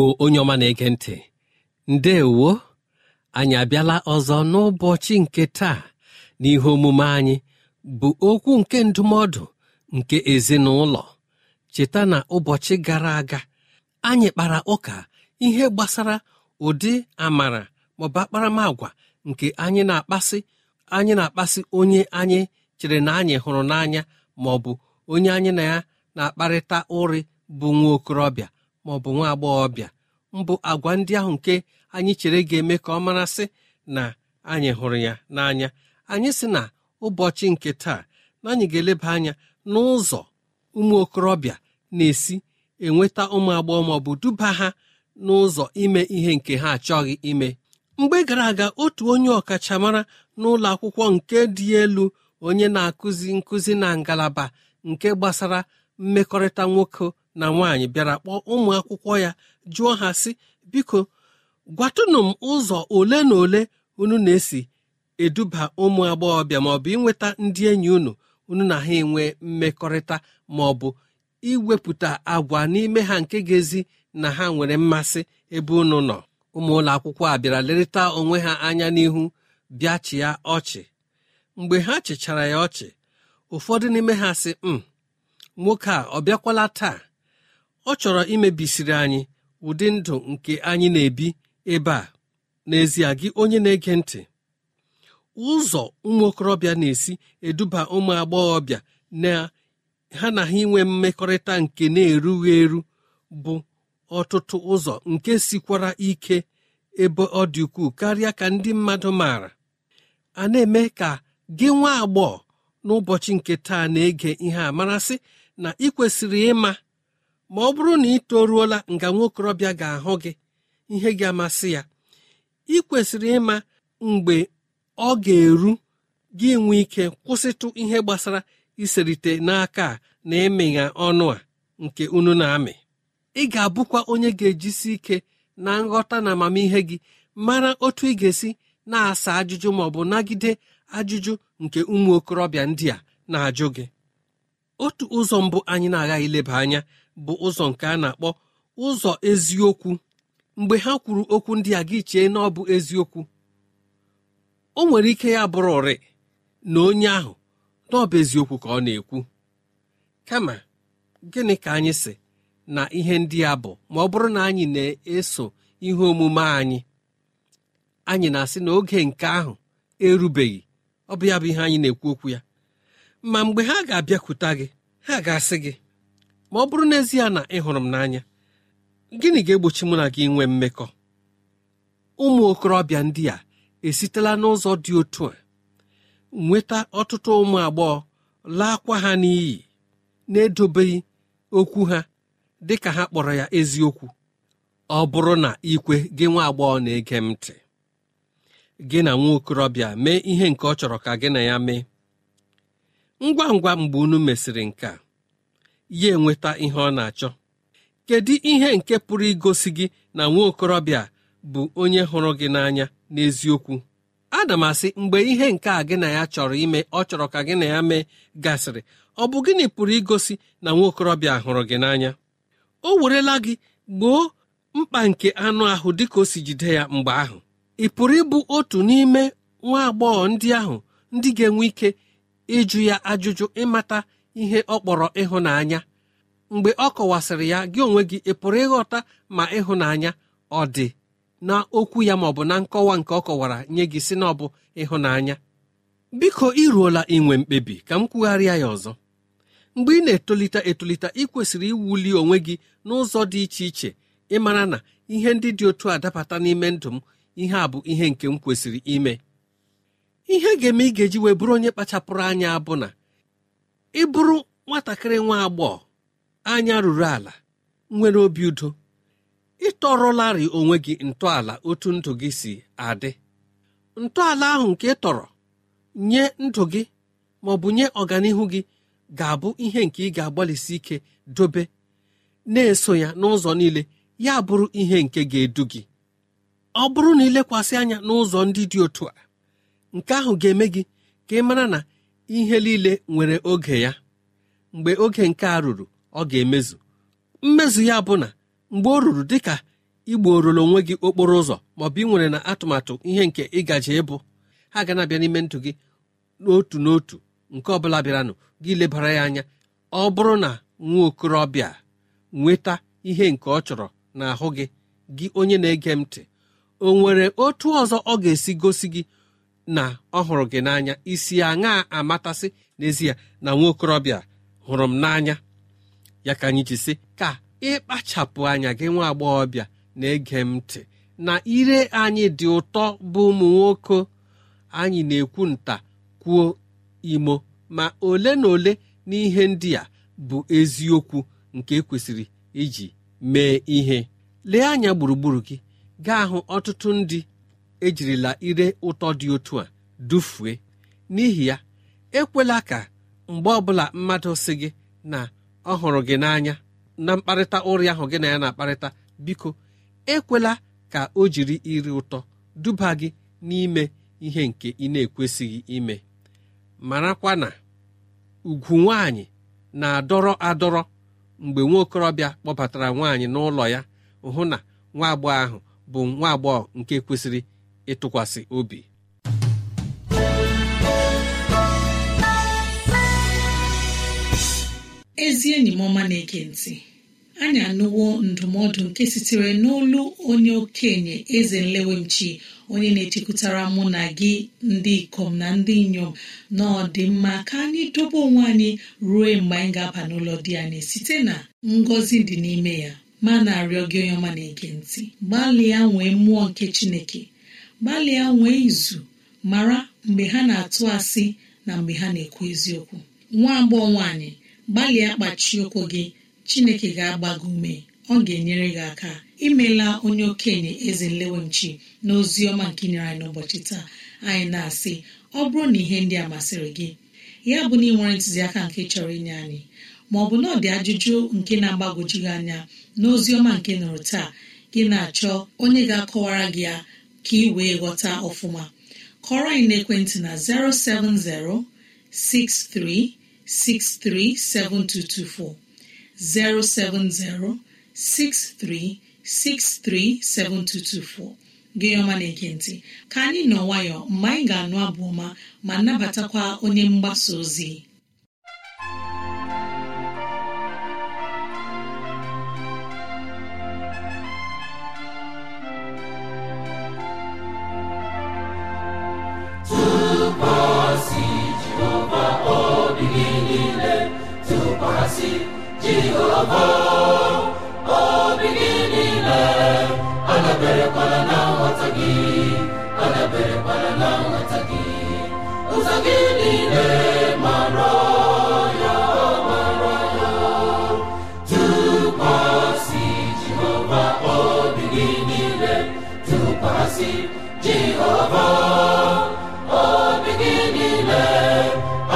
Igbo onye ọma na-ege ntị. Ndeewo anyị abịala ọzọ n'ụbọchị nke taa n'ihe omume anyị bụ okwu nke ndụmọdụ nke ezinụlọ. Cheta na ụbọchị gara aga anyị kpara ụka ihe gbasara ụdị amara maọbụ akparamagwa nke anyị na-akpasị anyị na-akpasị onye anyị chere na anyị hụrụ n'anya maọbụ onye anyị na ya na-akparịta ụrị bụ nwa okorobịa. Ma ọ bụ nwa agbọghọbịa mbụ agwa ndị ahụ nke anyị chere ga-eme ka ọ marasị na anyị hụrụ ya n'anya. Anyị sị na ụbọchị nke taa na anyị ga-eleba anya n'ụzọ ụmụ okorobịa na-esi enweta ụmụ agbọghọ ma ọ bụ duba ha n'ụzọ ime ihe nke ha achọghị ime. Mgbe gara aga otu onye ọkachamara n'ụlọ akwụkwọ nke dị elu onye na-akụzi nkụzi na ngalaba nke gbasara mmekọrịta nwoke na nwaanyị bịara kpọọ ụmụ akwụkwọ ya jụọ ha sị biko gwatụnụ m ụzọ ole na ole unu na-esi eduba ụmụ agbọghọbịa maọbụ inweta ndị enyi unu unu na ha enwe mmekọrịta maọbụ iwepụta agwa n'ime ha nke ga-ezi na ha nwere mmasị ebe unu nọ. Ụmụ ụlọ akwụkwọ a bịara lerịta onwe ha anya n'ihu bịa chịa ọchị. Mgbe ha chịchara ya ọchị ụfọdụ n'ime ha sị m hmm, nwoke a ọ bịakwala taa? Ọ chọrọ imebisiri anyị ụdị ndụ nke anyị na-ebi ebe a. N'ezie gị onye na-ege ntị ụzọ ụmụ okorobịa na-esi eduba ụmụ agbọghọbịa na ha na ha inwe mmekọrịta nke na-erughị eru bụ ọtụtụ ụzọ nke sikwara ike ebe ọ dị ukwuu karịa ka ndị mmadụ maara. A na-eme ka gị nwa agbọghọ n'ụbọchị nke taa na-ege ihe a marasị na ị kwesịrị ịma ma ọ bụrụ na ị toruola nga nwokorobịa ga-ahụ gị ihe gị amasị ya. Ị kwesịrị ịma mgbe ọ ga-eru gị nwee ike kwụsịtụ ihe gbasara iserite n'aka na emegha ọnụ a nke unu na-amị. Ị ga-abụkwa onye ga-ejisi ike na nghọta na amamihe gị mara otu ị ga-esi na-asa ajụjụ ma ọ bụ nagide ajụjụ nke ụmụ okorobịa ndị a na-ajụ gị. Otu ụzọ mbụ anyị na-aghaghị ileba anya bụ ụzọ nke a na-akpọ ụzọ eziokwu. Mgbe ha kwuru okwu ndị a gị chee na ọ bụ eziokwu. O nwere ike ya bụrụ ụrị na onye ahụ na ọ bụ eziokwu ka ọ na-ekwu. Kama gịnị ka anyị si na ihe ndị a bụ? Ma ọ bụrụ na anyị na-eso ihe omume anyị anyị na-asị na oge nke ahụ erubeghị. Ọ bụ ya bụ ihe anyị na-ekwu okwu ya. Ma mgbe ha ga-abịakwute gị ha ga-asị gị ma ọ bụrụ n'ezie na ị hụrụ m n'anya gịnị ga-egbochi mụ na gị nwee mmekọ? Ụmụ okorobịa ndị a esitela n'ụzọ dị otu a. Nweta ọtụtụ ụmụ agbọghọ laakwa ha n'iyi na-edobeghị okwu ha dị ka ha kpọrọ ya eziokwu. Ọ bụrụ na ikwe gị nwa agbọghọ na-ege m ntị gị na nwa okorobịa mee ihe nke ọ chọrọ ka gị na ya mee. Ngwa ngwa mgbe unu mesịrị nke a ya enweta ihe ọ na-achọ. Kedu ihe nke pụrụ igosi gị na nwa okorobịa bụ onye hụrụ gị n'anya n'eziokwu? Ana m asị mgbe ihe nke a gị na ya chọrọ ime ọ chọrọ ka gị na ya mee gasịrị ọ bụ gịnị pụrụ igosi na nwa okorobịa hụrụ gị n'anya? O werela gị gboo mkpa nke anụ ahụ dịka o si jide ya mgbe ahụ. Ị pụrụ ịbụ otu n'ime nwa agbọghọ ndị ahụ ndị ga-enwe ike ịjụ ya ajụjụ ịmata ihe ọ kpọrọ ịhụnanya. Mgbe ọ kọwasịrị ya gị onwe gị ị pụrụ ịghọta ma ịhụnanya ọ dị na okwu ya ma ọ bụ na nkọwa nke ọ kọwara nye gị si na ọ bụ ịhụnanya. Biko iruola inwe mkpebi ka m kwugharịa ya ọzọ. Mgbe ị na-etolite etolite ị kwesịrị iwuli onwe gị n'ụzọ dị iche iche. Ịmara na ihe ndị dị otu a dabata n'ime ndụ m ihe a bụ ihe nke m kwesịrị ime. Ihe ga-eme ị ga-eji wee bụrụ onye kpachapụrụ anya bụ na ị bụrụ nwatakịrị nwa agbọghọ anya ruru ala nwere obi udo ịtọrọlarị onwe gị ntọala otu ndụ gị si adị. Ntọala ahụ nke ị tọrọ nye ndụ gị ma ọ bụ nye ọganihu gị ga-abụ ihe nke ị ga-agbalịsi ike dobe na-eso ya n'ụzọ niile ya bụrụ ihe nke ga-edu gị. Ọ bụrụ na ilekwasị anya n'ụzọ ndị dị otu a nke ahụ ga-eme gị ka ị mara na ihe niile nwere oge ya. Mgbe oge nke a ruru ọ ga-emezu. Mmezu ya bụ na mgbe o ruru dịka igborolo onwe gị okporo ụzọ maọbụ ị nwere na atụmatụ ihe nke ịgaji ịbụ ha ga na-abịa n'ime ndụ gị n'otu n'otu. Nke ọbụla bịaranụ gị lebara ya anya. Ọ bụrụ na nwa okorobịa nweta ihe nke ọ chọrọ n'ahụ gị gị onye na-ege m ntị o nwere otu ọzọ ọ ga-esi gosi gị na ọ hụrụ gị n'anya isi aṅa amatasị n'ezie na nwa okorobịa hụrụ m n'anya. Ya ka anyị ji sị ka ịkpachapụ anya gị nwa agbọghọbịa na-ege m ntị na ire anyị dị ụtọ bụ ụmụ nwoke. Anyị na-ekwu nta kwuo imo ma ole na ole n'ihe ndị a bụ eziokwu nke ekwesịrị iji mee ihe. Lee anya gburugburu gị gaa hụ ọtụtụ ndị ejirila ire ụtọ dị otu a dufue. N'ihi ya ekwela ka mgbe ọbụla mmadụ si gị na ọ hụrụ gị n'anya na mkparịta ụrị ahụ gị na ya na-akparịta biko ekwela ka o jiri iri ụtọ duba gị n'ime ihe nke ị na-ekwesịghị ime. Marakwa na ugwu nwaanyị na-adọrọ adọrọ mgbe nwa okorobịa kpọbatara nwaanyị n'ụlọ ya hụ na nwa agbọghọ ahụ bụ nwa agbọghọ nke kwesịrị ịtụkwasị obi. Ezi enyi m na-ege ntị anyị anụwo ndụmọdụ nke sitere n'olu onye okenye eze nlewemchi onye na-echekwutara mụ na gị ndị ikom na ndị inyom na ọdịmma ka anyị dobe onwe anyị ruo mgbe anyị ga-aba n'ụlọ dị anyị site na ngọzi dị n'ime ya. Ma na-arịọ gị onye ọma na-ege ntị gbalịa nwee mmụọ nke chineke gbalịa nwee izu mara mgbe ha na-atụ asị na mgbe ha na-ekwu eziokwu. Nwa agbọghọ nwaanyị gbalịa kpachie ụkwụ gị chineke ga-agba gị ume ọ ga-enyere gị aka. Imela onye okenye eze nlewemchi na ozi ọma nke nyere anyị n'ụbọchị taa. Anyị na-asị ọ bụrụ na ihe ndị a masịrị gị ya bụ na ị nwere ntụziaka nke chọrọ inye anyị maọbụ na ọ dị ajụjụ nke na-agbagwoju anya n'ozi ọma nke nụrụ taa gị na-achọ onye ga-akọwara gị ya ka ị wee ghọta ọfụma. Kọrọ anyị n'ekwentị na 070 6363 7224 070 63637224 gị ọma na-ege ntị ka anyị nọ nwayọ mgbe anyị ga-anụ abụ ọma ma nabatakwa onye mgbasa ozi. Tụkwasị Jehova obi gị niile adaberekwala na nghọta gị adaberekwala na nghọta gị ụzọ gị niile mara Jehova obi gị niile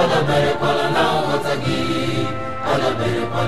adaberekwala na nghọta gị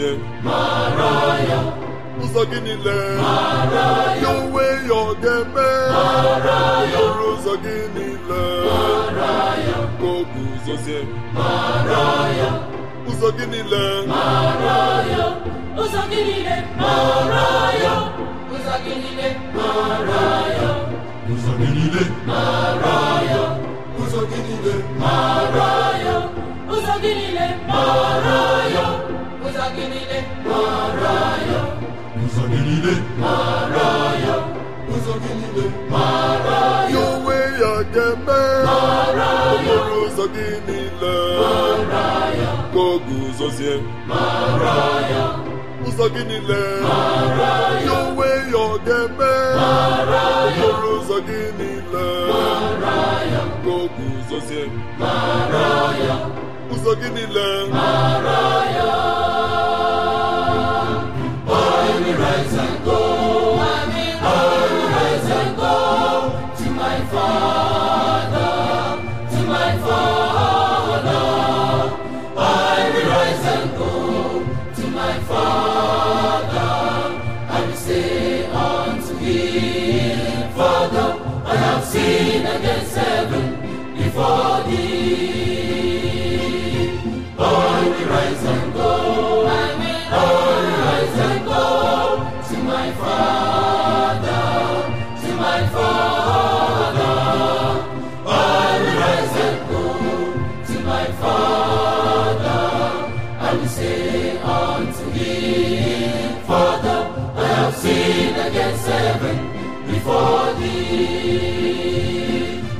guzozie ụzọ gị niile onwe ya ọ ga-eme okporo ụzọ gị niile ka o guzozie ụzọ gị niile ụzọ gị niile ụzọ gị niile ụzọ gị niile ụzọ gị niile ụzọ gị niile ụzọ gị niile mara ya ụzọ gị niile mara ya ụzọ gị niile mara ya onwe ya ga-eme okporo ụzọ gị niile ka o guzozie ụzọ gị niile ya onwe ya ọ ga-eme okporo ụzọ gị niile ka o guzozie ụzọ gị niile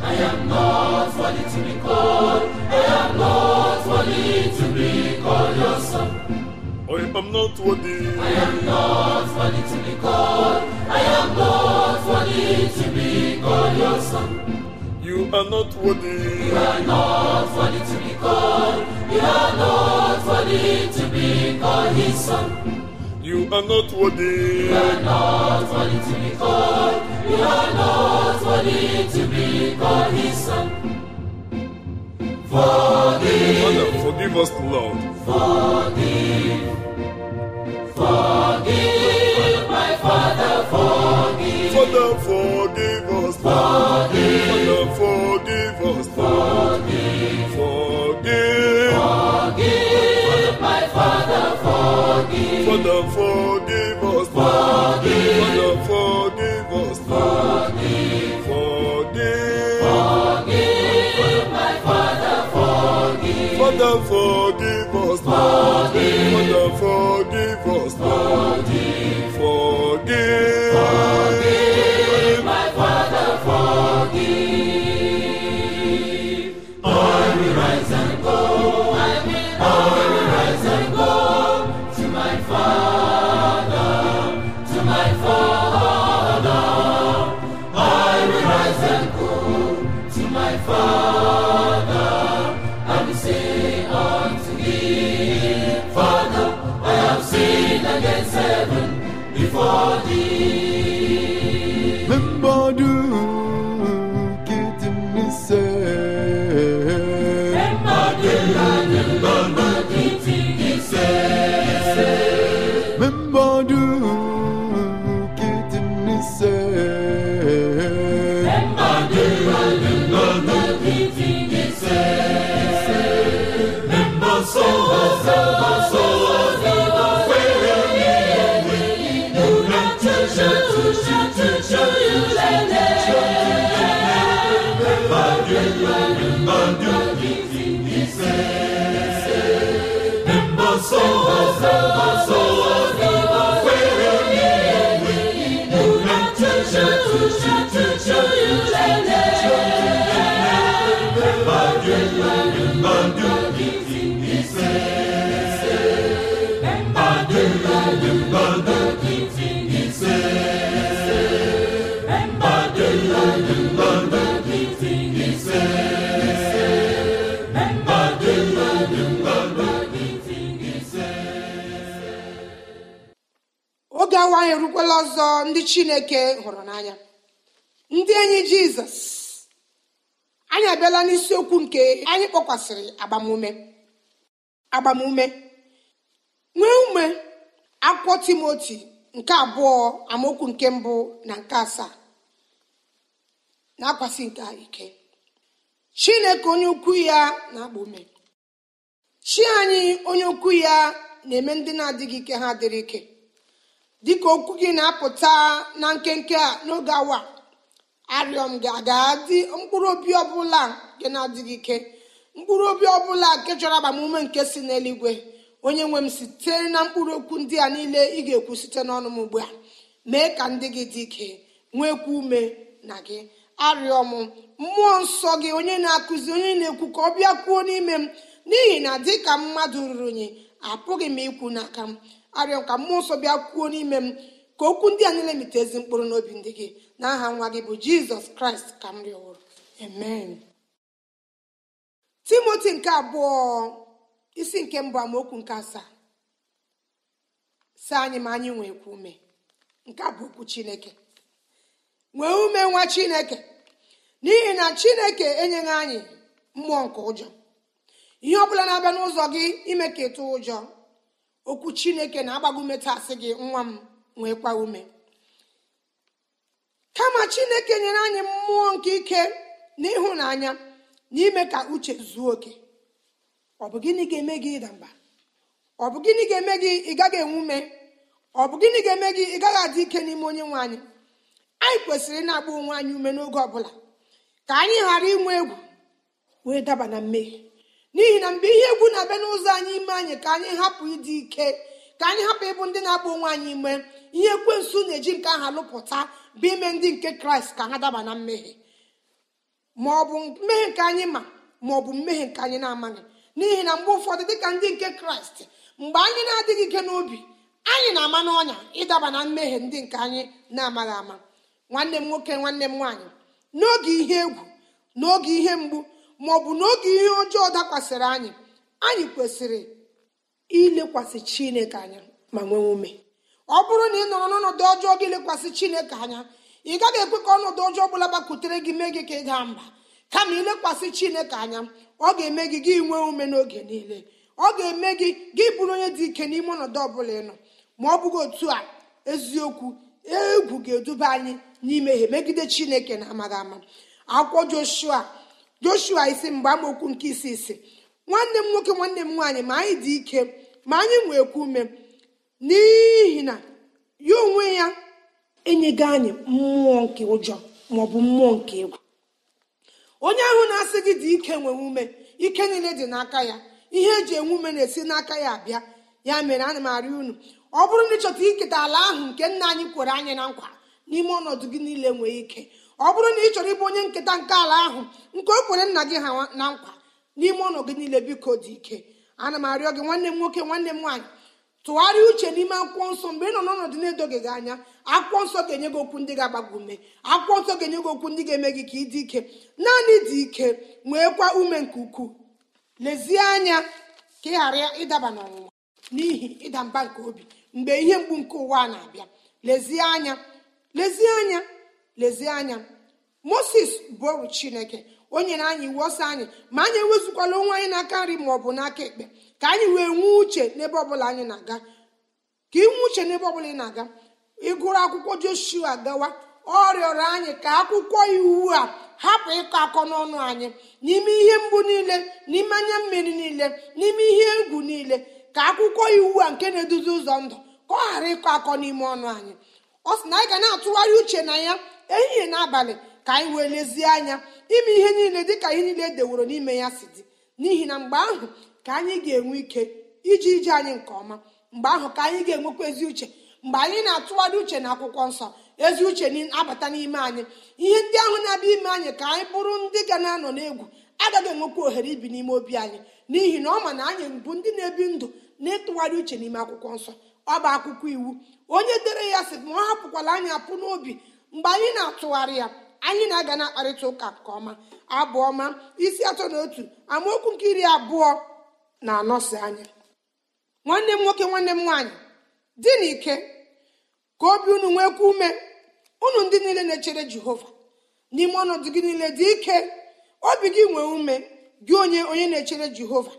I am not worthy to be called I am not worthy to be called your son I am not worthy I am not worthy to be called. I am not worthy to be called your son. you are not worthy You are not worthy to be called. You are not worthy to be called his son. you are not worthy You are not worthy to be called. Your Lord's worthy to be called his son. Forgive. Father, forgive us, Lord. Forgive. Forgive, my Father, forgive. Father, forgive us. Forgive. Father, forgive us. Forgive. Forgive. Forgive, my Father, forgive. Father, forgive us. Forgive. Father, forgive. Father, forgive us. Father, forgive us. Forgive. Oge awa anyị erukwala ọzọ ndị chineke hụrụ n'anya. Ndị enyi jizọs anyị abịala n'isiokwu nke anyị kpọkwasịrị agbamume. Agbamume. Nwee ume. Akwụkwọ timoti nke abụọ amaokwu nke mbụ na nke asaa. Na-akwasị nke ike. Chineke onye ukwu ya na-agba ume. Chi anyị onye ukwu ya na-eme ndị na-adịghị ike ha dịrị ike. Dịka okwu gị na-apụta na nkenke a n'oge awa arịọ m ga ga-adị mkpụrụ obi ọbụla nke na-adịghị ike? Mkpụrụ obi ọbụla nke chọrọ agbamume nke si n'eluigwe? Onye nwe m site na mkpụrụ okwu ndị a niile ị ga-ekwu site n'ọnụ m ugbu a mee ka ndị gị dị ike nwekwa ume na gị. Arịọ m mmụọ nsọ gị onye na-akụzi onye na-ekwu ka ọ bịa kwuo n'ime m. N'ihi na dịka mmadụ ruru unyi apụghị m ikwu n'aka m. Arịọ ka mmụọ nsọ bịa kwuo n'ime m ka okwu ndị a niile mite mkpụrụ n'obi ndị gị. N'aha nwa gị bụ jizọs kraịst ka m rịọwụrụ amen. Timoti nke abụọ. Isi nke mbụ amaokwu nke asaa. Si anyị ma anyị nwekwa ume. Nke a bụ okwu chineke. Nwee ume nwa chineke. N'ihi na chineke enyeghị anyị mmụọ nke ụjọ. Ihe ọbụla na-abịa n'ụzọ gị ime ka ịtụ ụjọ okwu chineke na-agbago ume taa sị gị nwa m nwekwa ume. Kama chineke nyere anyị mmụọ nke ike na ịhụnanya na ime ka uche zuo oke. Ọ bụ gịnị ga-eme gị ịda mba? Ọ bụ gịnị ga-eme gị ị gaghị ọ bụ gịnị ga-eme gị ị adị ike n'ime onye nwe anyị? Anyị kwesịrị na-agba onwe anyị ume n'oge ọbụla ka anyị ghara inwe egwu wee daba na mmehie. N'ihi na mgbe ihe egwu na-abịa n'ụzọ anyị ime anyị ka anyị hapụ ịdị ike ka anyị hapụ ịbụ ndị na-agba onwe anyị ime ihe ekwensu na-eji nke ahụ alụpụta bụ ime ndị nke kraịst ka ha daba na mmehie. Ma bụ mmehie nke anyị ma ma ọ mmehie nke anyị na-amaghị. N'ihi na mgbe ụfọdụ dịka ndị nke kraịst mgbe anyị na-adịghị ike n'obi anyị na-ama n'ọnya ịdaba na mmehie ndị nke anyị na-amaghị ama. Nwanne m nwoke nwanne m nwaanyị n'oge ihe egwu n'oge ihe mgbu ma ọ bụ n'oge ihe ọjọọ dakwasịrị anyị anyị kwesịrị ilekwasị chineke anya ma nwee ume. Ọ bụrụ na ị nọrọ n'ọnọdụ ọjọọ gị lekwasị chineke anya ị gaghị ekwe ka ọnọdụ ọjọọ ọbụla gbakwutere gị mee gị ka ị daa mba kama ilekwasị chineke anya ọ ga-eme gị gị nwee ume n'oge niile. Ọ ga-eme gị gị bụrụ onye dị ike n'ime ọnọdụ ọbụla ị nọ. Ma ọ bụghị otu a eziokwu egwu ga-eduba anyị n'imehie megide chineke na amaghị ama. Akwụkwọ joshua joshua isi mgbe amaokwu nke isi isi nwanne m nwoke nwanne m nwaanyị ma anyị dị ike ma anyị nwekwa ume. N'ihi na ya onwe ya enyego anyị mmụọ nke ụjọ maọbụ mmụọ nke egwu. Onye ahụ na-asị gị dị ike nwere ume ike niile dị n'aka ya ihe eji enwe ume na-esi n'aka ya abịa. Ya mere ana m arịọ unu ọ bụrụ na ịchọta iketa ala ahụ nke nna anyị kwere anyị na nkwa n'ime ọnọdụ gị niile nwee ike. Ọ bụrụ na ị chọrọ ịbụ onye nketa nke ala ahụ nke o kwere nna gị ha na nkwa n'ime ọnọdụ gị niile biko dị ike. Ana m arịọ gị nwanne m nwoke nwanne m nwaanyị tụgharịa uche n'ime akwụkwọ nsọ mgbe ị nọ n'ọnọdụ na-edoghị gị anya akwụkwọ nsọ ga-enye gị okwu ndị ga-agbago ume. Akwụkwọ nsọ ga-enye gị okwu ndị ga-eme gị ka ị dị ike. Naanị dị ike nweekwa ume nke ukwuu. Lezie anya ka ị ghara ịdaba n'ọnwụnwa n'ihi ịda mba nke obi mgbe ihe mgbu nke ụwa na-abịa. Lezie anya lezie anya lezie anya. Moses bụ oru chineke. O nyere anyị iwu ọsọ anyị ma anyị ewezukwala onwe anyị n'aka nri ma ọ bụ n'aka ekpe. Ka anyị wee nwee uche n'ebe ọbụla anyị na-aga. Ka inwe uche n'ebe ọbụla ị na-aga ịgụrụ akwụkwọ joshua gawa ọ rịọrọ anyị ka akwụkwọ iwu a hapụ ịkọ akọ n'ọnụ anyị n'ime ihe mgbu niile n'ime anya mmiri niile n'ime ihe egwu niile ka akwụkwọ iwu a nke na-eduzi ụzọ ndụ ka ọ ghara ịkọ akọ n'ime ọnụ anyị. Ọ sị na anyị ga na-atụgharị uche na ya ehihie na abalị. Ka anyị wee lezie anya ime ihe niile dịka ihe niile edeworo n'ime ya si dị. N'ihi na mgbe ahụ ka anyị ga-enwe ike iji ije anyị nke ọma. Mgbe ahụ ka anyị ga-enwekwa ezi uche. Mgbe anyị na-atụgharị uche na akwụkwọ nsọ ezi uche abata n'ime anyị. Ihe ndị ahụ na-abịa ime anyị ka anyị bụrụ ndị ga na-anọ n'egwu agaghị enwekwa ohere ibi n'ime obi anyị. N'ihi na ọ ma na anyị bụ ndị na-ebi ndụ na-etụgharị uche n'ime akwụkwọ nsọ. Ọ bụ akwụkwọ iwu. Onye dere ya sị ma ọ hapụkwala anyị apụ n'obi. Mgbe anyị na-atụgharị ya anyị na-aga na akparịta ụka nke ọma. Abụọma isi atọ na otu amaokwu nke iri abụọ na anọsi anya. Nwanne m nwoke nwanne m nwaanyị dị n'ike ka obi unu nwekwa ume. Unu ndị niile na-echere jehova n'ime ọnọdụ gị niile dị ike. Obi gị nwee ume gị onye onye na-echere jehova.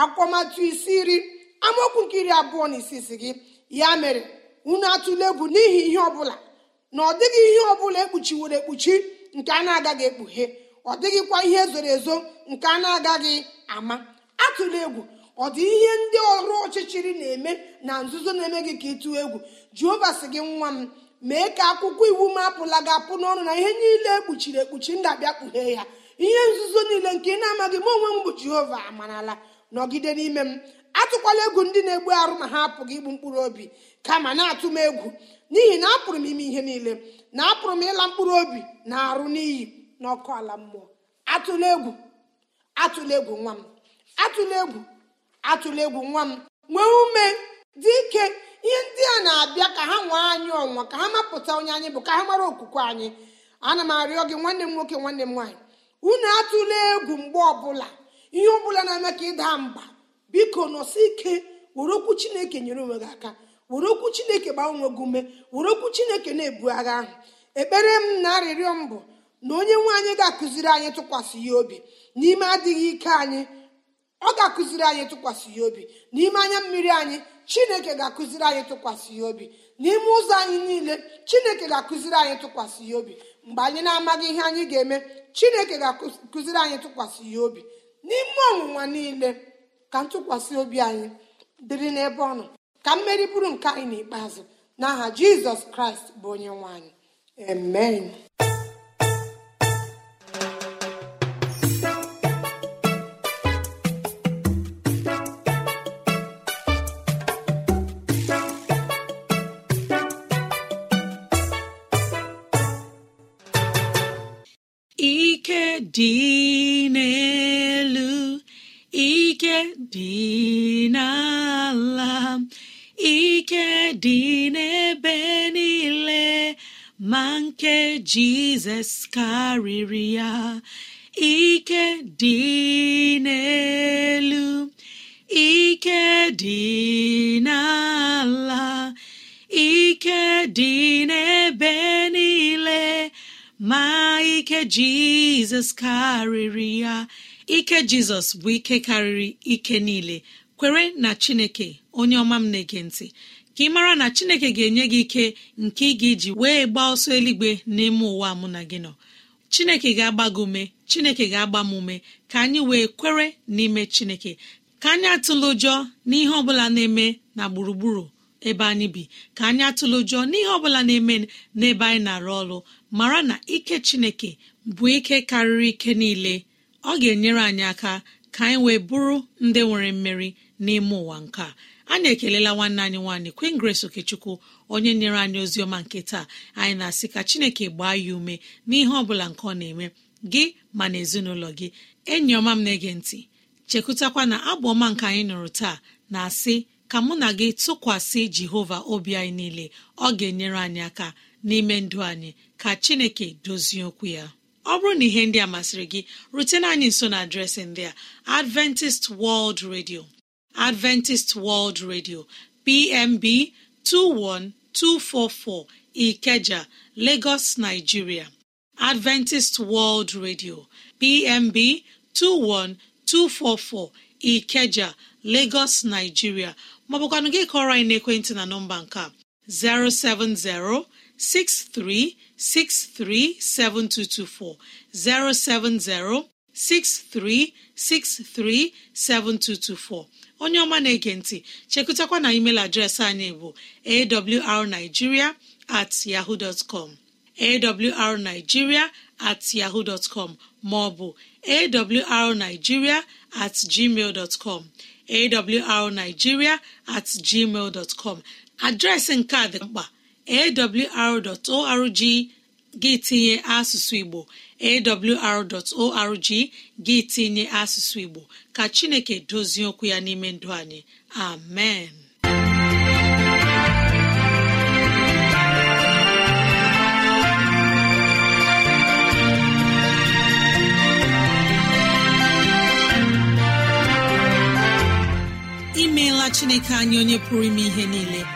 Akwụkwọmatụ isi iri amaokwu nke iri abụọ na isisi gị. Ya mere unu atụla egwu n'ihi ihe ọbụla. Na ọ dịghị ihe ọbụla ekpuchiworo ekpuchi nke a na-agaghị ekpughe ọ dịghịkwa ihe zoro ezo nke a na-agaghị ama. Atụla egwu ọ dị ihe ndị ọrụ ọchịchịrị na-eme na nzuzo na-eme gị ka ịtụ egwu. Jehova sị gị nwa m mee ka akwụkwọ iwu m apụla gị apụ n'ọnụ na ihe niile ekpuchiri ekpuchi m ga-abịa kpughee ya. Ihe nzuzo niile nke ị na-amaghị m onwe m bụ jehova amarala. Nọgide n'ime m. Atụkwala egwu ndị na-egbu arụ ma ha apụghị igbu mkpụrụ obi kama na-atụ m egwu. N'ihi na apụrụ m ime ihe niile na apụrụ m ịla mkpụrụ obi na arụ n'iyi n'ọkụ ala mmụọ. Atụla egwu atụla egwu nwa m atụla egwu atụla egwu nwa m. Nwee ume dị ike. Ihe ndị a na-abịa ka ha nwee anyị ọnwa ka ha mapụta onye anyị bụ ka ha mara okwukwe anyị. Ana m arịọ gị nwanne m nwoke nwanne m nwaanyị unu atụla egwu mgbe ọbụla. Ihe ọbụla na-eme ka ịda mba biko nọsi ike were okwu chineke nyere onwe gị aka were okwu chineke gbaa onwe gị ume were okwu chineke na-ebu agha ahụ. Ekpere m na arịrịọ m bụ na onye nwe anyị ga-akụziri anyị tụkwasị ya obi. N'ime adịghị ike anyị ọ ga-akụziri anyị tụkwasị ya obi. N'ime anya mmiri anyị chineke ga-akụziri anyị tụkwasị ya obi. N'ime ụzọ anyị niile chineke ga-akụziri anyị tụkwasị ya obi. Mgbe anyị na-amaghị ihe anyị ga-eme chineke ga-akụziri anyị tụkwasị ya obi. N'ime ọnwụnwa niile ka ntụkwasị obi anyị dịrị n'ebe ọ nọ. Ka mmeri bụrụ nke anyị n'ikpeazụ. N'aha jizọs kraịst bụ onye nwe anyị. Amen. Ike dị dị n'ebe niile ma nke jizọs karịrị ya ike dị n'elu ike dị n'ala ike dị n'ebe niile ma ike jizọs karịrị ya ike jizọs bụ ike karịrị ike niile kwere na chineke onye ọma m na-ege ntị. Ka ị mara na chineke ga-enye gị ike nke ị ga-eji wee gbaa ọsọ eluigwe n'ime ụwa mụ na gị nọ. Chineke ga-agba gị ume chineke ga-agba m ume ka anyị wee kwere n'ime chineke. Ka anyị atụla ụjọ n'ihe ọbụla na-eme na gburugburu ebe anyị bi. Ka anyị atụlụ ụjọ n'ihe ọbụla na-eme n'ebe anyị na-arụ ọrụ. Mara na ike chineke bụ ike karịrị ike niile. Ọ ga-enyere anyị aka ka anyị wee bụrụ ndị nwere mmeri n'ime ụwa nke a. Anyị ekelela nwanne anyị nwaanyị Queen Grace Okechukwu onye nyere anyị ozi ọma nke taa. Anyị na-asị ka chineke gbaa ya ume n'ihe ọbụla nke ọ na-eme gị ma na ezinụlọ gị. Enyi ọma m na-ege ntị chekụtakwa na abụ ọma nke anyị nụrụ taa na-asị ka mụ na gị tụkwasị jehova obi anyị niile ọ ga-enyere anyị aka n'ime ndụ anyị. Ka chineke dozie okwu ya. Ọ bụrụ na ihe ndị a masịrị gị rutena anyị nso na adreesị ndị a adventist world radio. Adventist world radio pmb 21244 ikeja lagos nigeria. Adventist world radio pmb 21244 ikeja lagos nigeria. Maọbụkwanụ gị kọrọ anyị n'ekwentị na nọmba nke a 070 63637224 070 63637224 onye ọma na-ege ntị chekụtakwa na email adreesị anyị bụ awrnigeria at yahoo dot com. awrnigeria at yahoo com maọbụ awrnigeria at gmail com. awrnigeria at gmail com. Adreesị nke a dị mkpa awr.org gị tinye asụsụ Igbo awr.org gị tinye asụsụ Igbo. Ka Chineke dozie okwu ya n'ime ndụ anyị. Amen. Imeela Chineke anyị onye pụrụ ime ihe niile.